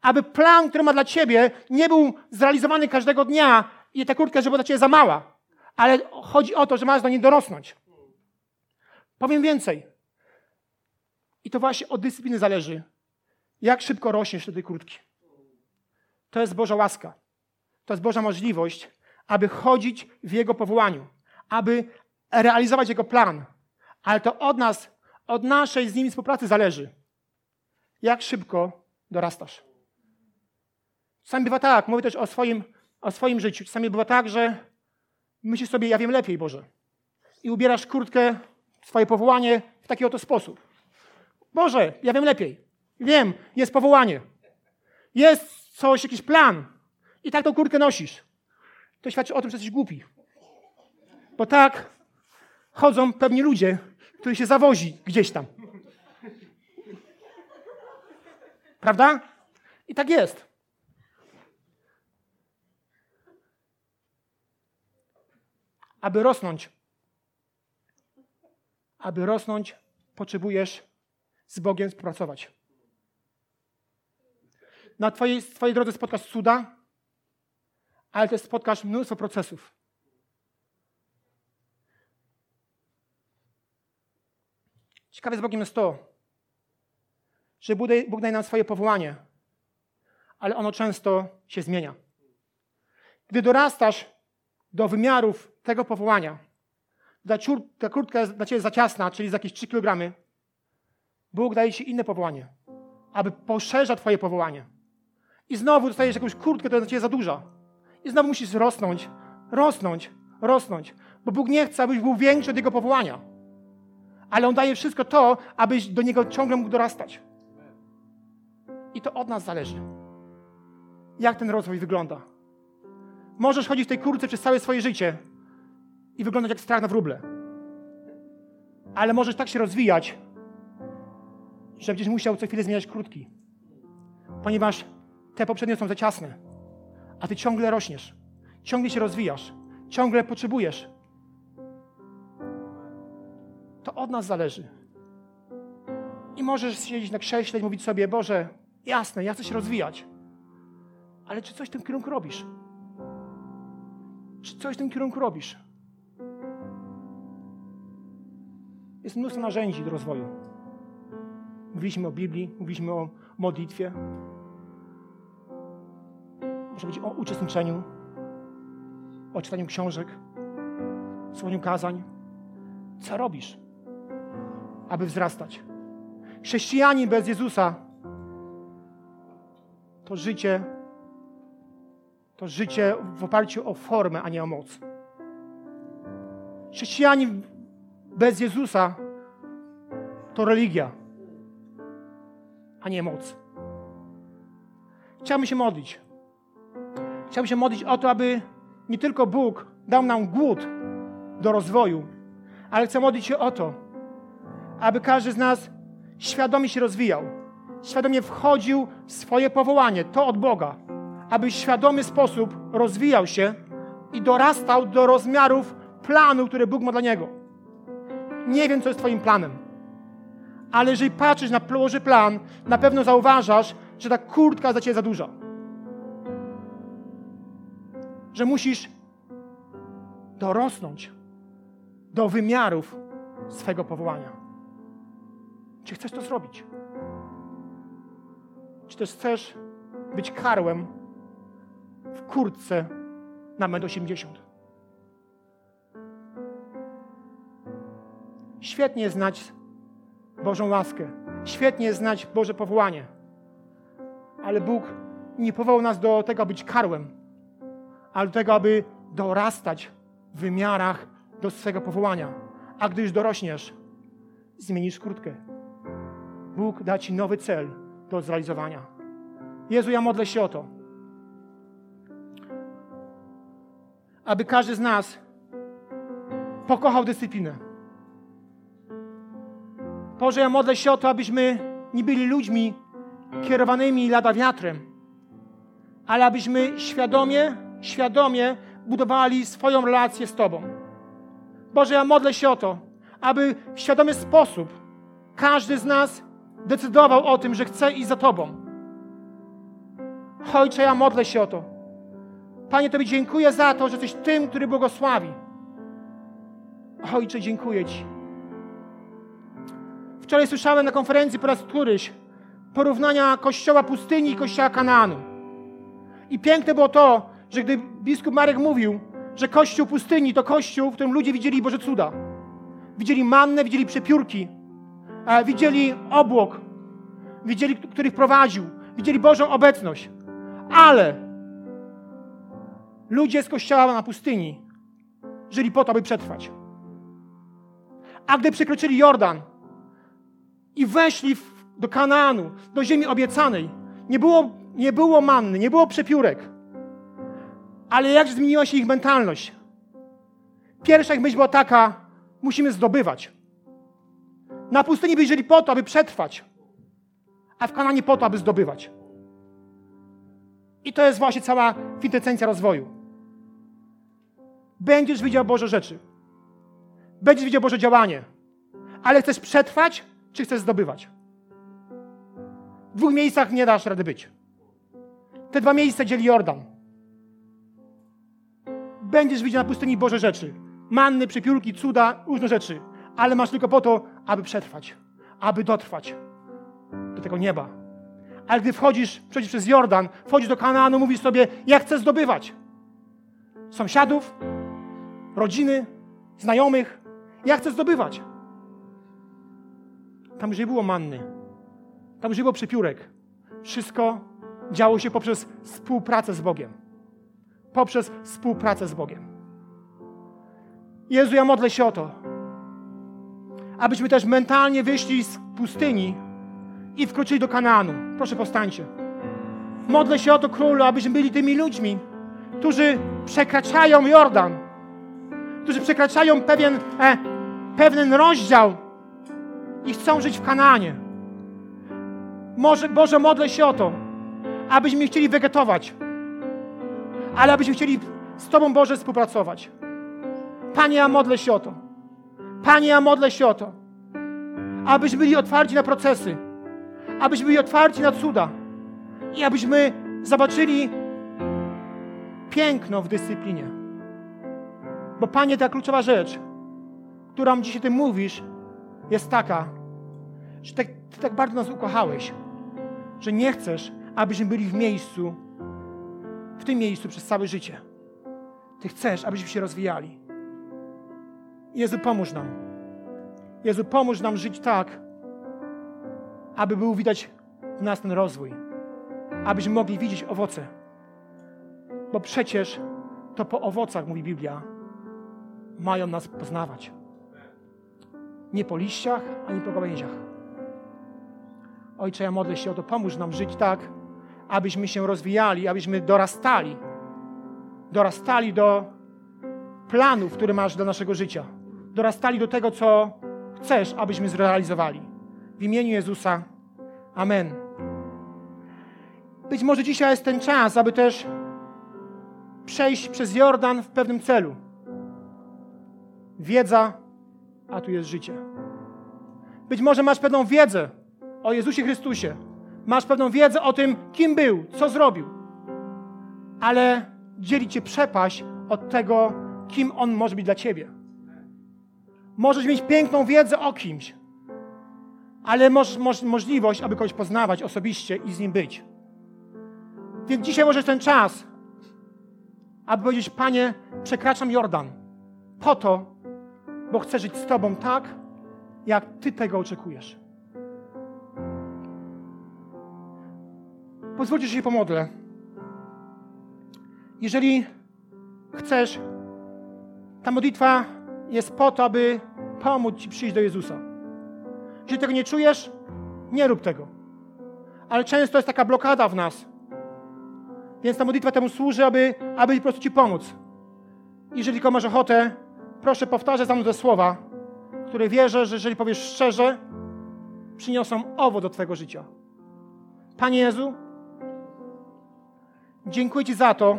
Aby plan, który ma dla ciebie, nie był zrealizowany każdego dnia i ta kurtka, żeby dla ciebie za mała. Ale chodzi o to, że masz do niej dorosnąć. Powiem więcej. I to właśnie od dyscypliny zależy, jak szybko rośniesz do tej kurtki. To jest Boża łaska. To jest Boża możliwość, aby chodzić w Jego powołaniu, aby realizować Jego plan. Ale to od nas, od naszej z nimi współpracy zależy. Jak szybko dorastasz. Czasami bywa tak, mówię też o swoim, o swoim życiu. Czasami bywa tak, że myślisz sobie, ja wiem lepiej, Boże. I ubierasz kurtkę, swoje powołanie w taki oto sposób. Boże, ja wiem lepiej. Wiem, jest powołanie. Jest coś, jakiś plan. I tak tą kurtkę nosisz. To świadczy o tym, że jesteś głupi. Bo tak chodzą pewni ludzie, którzy się zawozi gdzieś tam. Prawda? I tak jest. Aby rosnąć, aby rosnąć, potrzebujesz z Bogiem współpracować. Na twojej, twojej drodze spotkasz cuda, ale też spotkasz mnóstwo procesów. Ciekawe z Bogiem jest to, że Bóg daje nam swoje powołanie, ale ono często się zmienia. Gdy dorastasz do wymiarów powołania, ta kurtka jest dla Ciebie za ciasna, czyli za jakieś 3 kg, Bóg daje Ci inne powołanie, aby poszerza Twoje powołanie. I znowu dostajesz jakąś kurtkę, która jest dla Ciebie za duża. I znowu musisz rosnąć, rosnąć, rosnąć, bo Bóg nie chce, abyś był większy od Jego powołania. Ale On daje wszystko to, abyś do Niego ciągle mógł dorastać. I to od nas zależy. Jak ten rozwój wygląda. Możesz chodzić w tej kurce przez całe swoje życie i wyglądać jak strach na wróble. Ale możesz tak się rozwijać, że będziesz musiał co chwilę zmieniać krótki. Ponieważ te poprzednie są za ciasne. A ty ciągle rośniesz. Ciągle się rozwijasz. Ciągle potrzebujesz. To od nas zależy. I możesz siedzieć na krześle i mówić sobie, Boże, jasne, ja chcę się rozwijać. Ale czy coś w tym kierunku robisz? Czy coś w tym kierunku robisz? Jest mnóstwo narzędzi do rozwoju. Mówiliśmy o Biblii, mówiliśmy o modlitwie. Może być o uczestniczeniu, o czytaniu książek, słuchaniu kazań. Co robisz, aby wzrastać? Chrześcijanin bez Jezusa to życie, to życie w oparciu o formę, a nie o moc. Chrześcijanin bez Jezusa to religia, a nie moc. Chciałbym się modlić. Chciałbym się modlić o to, aby nie tylko Bóg dał nam głód do rozwoju, ale chcę modlić się o to, aby każdy z nas świadomie się rozwijał, świadomie wchodził w swoje powołanie, to od Boga, aby w świadomy sposób rozwijał się i dorastał do rozmiarów planu, który Bóg ma dla niego. Nie wiem, co jest Twoim planem, ale jeżeli patrzysz na Boży plan, na pewno zauważasz, że ta kurtka za Ciebie za duża. Że musisz dorosnąć do wymiarów swego powołania. Czy chcesz to zrobić? Czy też chcesz być karłem w kurtce na 1,80 m? Świetnie znać Bożą łaskę. Świetnie znać Boże powołanie. Ale Bóg nie powołał nas do tego, aby być karłem, ale do tego, aby dorastać w wymiarach do swego powołania. A gdy już dorośniesz, zmienisz kurtkę. Bóg da Ci nowy cel do zrealizowania. Jezu, ja modlę się o to, aby każdy z nas pokochał dyscyplinę. Boże, ja modlę się o to, abyśmy nie byli ludźmi kierowanymi lada wiatrem, ale abyśmy świadomie, świadomie budowali swoją relację z Tobą. Boże, ja modlę się o to, aby w świadomy sposób każdy z nas decydował o tym, że chce iść za Tobą. Ojcze, ja modlę się o to. Panie, Tobie dziękuję za to, że jesteś tym, który błogosławi. Ojcze, dziękuję Ci. Wczoraj słyszałem na konferencji po raz któryś porównania kościoła pustyni i kościoła Kanaanu. I piękne było to, że gdy biskup Marek mówił, że kościół pustyni to kościół, w którym ludzie widzieli Boże cuda. Widzieli mannę, widzieli przepiórki, widzieli obłok, widzieli, których prowadził, widzieli Bożą obecność. Ale ludzie z kościoła na pustyni żyli po to, aby przetrwać. A gdy przekroczyli Jordan i weszli do Kanaanu, do ziemi obiecanej, nie było, nie było manny, nie było przepiórek. Ale jak zmieniła się ich mentalność? Pierwsza ich myśl była taka, musimy zdobywać. Na pustyni wyjrzeli po to, aby przetrwać, a w Kananie po to, aby zdobywać. I to jest właśnie cała kwintesencja rozwoju. Będziesz widział Boże rzeczy. Będziesz widział Boże działanie. Ale chcesz przetrwać, czy chcesz zdobywać? W dwóch miejscach nie dasz rady być. Te dwa miejsca dzieli Jordan. Będziesz widział na pustyni Boże rzeczy. Manny, przepiórki, cuda, różne rzeczy. Ale masz tylko po to, aby przetrwać. Aby dotrwać do tego nieba. Ale gdy wchodzisz, przez Jordan, wchodzisz do Kanaanu, mówisz sobie, ja chcę zdobywać. Sąsiadów, rodziny, znajomych. Ja chcę zdobywać. Tam już nie było manny. Tam już nie było przepiórek. Wszystko działo się poprzez współpracę z Bogiem. Poprzez współpracę z Bogiem. Jezu, ja modlę się o to, abyśmy też mentalnie wyszli z pustyni i wkroczyli do Kanaanu. Proszę powstańcie. Modlę się o to, Królu, abyśmy byli tymi ludźmi, którzy przekraczają Jordan, którzy przekraczają pewien, e, pewien rozdział i chcą żyć w Kananie. Może, Boże, modlę się o to, abyśmy chcieli wegetować, ale abyśmy chcieli z Tobą, Boże, współpracować. Panie, ja modlę się o to. Panie, ja modlę się o to, abyśmy byli otwarci na procesy, abyśmy byli otwarci na cuda i abyśmy zobaczyli piękno w dyscyplinie. Bo Panie, ta kluczowa rzecz, którą dzisiaj Ty mówisz, jest taka, że tak, Ty tak bardzo nas ukochałeś, że nie chcesz, abyśmy byli w miejscu, w tym miejscu przez całe życie. Ty chcesz, abyśmy się rozwijali. Jezu, pomóż nam. Jezu, pomóż nam żyć tak, aby był widać w nas ten rozwój, abyśmy mogli widzieć owoce. Bo przecież to po owocach, mówi Biblia, mają nas poznawać. Nie po liściach, ani po gałęziach. Ojcze, ja modlę się o to, pomóż nam żyć tak, abyśmy się rozwijali, abyśmy dorastali. Dorastali do planów, które masz dla naszego życia. Dorastali do tego, co chcesz, abyśmy zrealizowali. W imieniu Jezusa. Amen. Być może dzisiaj jest ten czas, aby też przejść przez Jordan w pewnym celu. Wiedza, a tu jest życie. Być może masz pewną wiedzę o Jezusie Chrystusie. Masz pewną wiedzę o tym, kim był, co zrobił. Ale dzieli cię przepaść od tego, kim On może być dla ciebie. Możesz mieć piękną wiedzę o kimś, ale masz, możliwość, aby kogoś poznawać osobiście i z nim być. Więc dzisiaj może ten czas, aby powiedzieć, Panie, przekraczam Jordan po to, bo chcę żyć z Tobą tak, jak Ty tego oczekujesz. Pozwólcie, że się pomodlę. Jeżeli chcesz, ta modlitwa jest po to, aby pomóc Ci przyjść do Jezusa. Jeśli tego nie czujesz, nie rób tego. Ale często jest taka blokada w nas. Więc ta modlitwa temu służy, aby, aby po prostu Ci pomóc. Jeżeli tylko masz ochotę, proszę powtarzać za mną te słowa, które wierzę, że jeżeli powiesz szczerze, przyniosą owoc do Twojego życia. Panie Jezu, dziękuję Ci za to,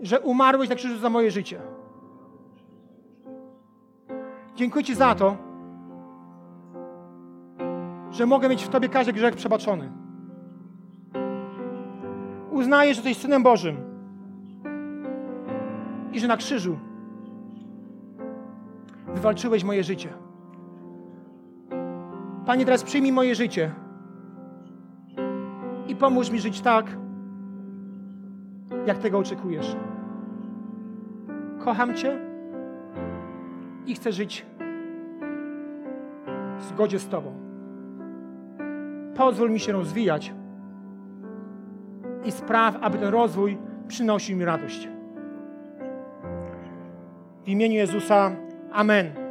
że umarłeś na krzyżu za moje życie. Dziękuję Ci za to, że mogę mieć w Tobie każdy grzech przebaczony. Uznaję, że jesteś Synem Bożym i że na krzyżu wywalczyłeś moje życie. Panie, teraz przyjmij moje życie i pomóż mi żyć tak, jak tego oczekujesz. Kocham Cię i chcę żyć w zgodzie z Tobą. Pozwól mi się rozwijać i spraw, aby ten rozwój przynosił mi radość. W imieniu Jezusa, Amen.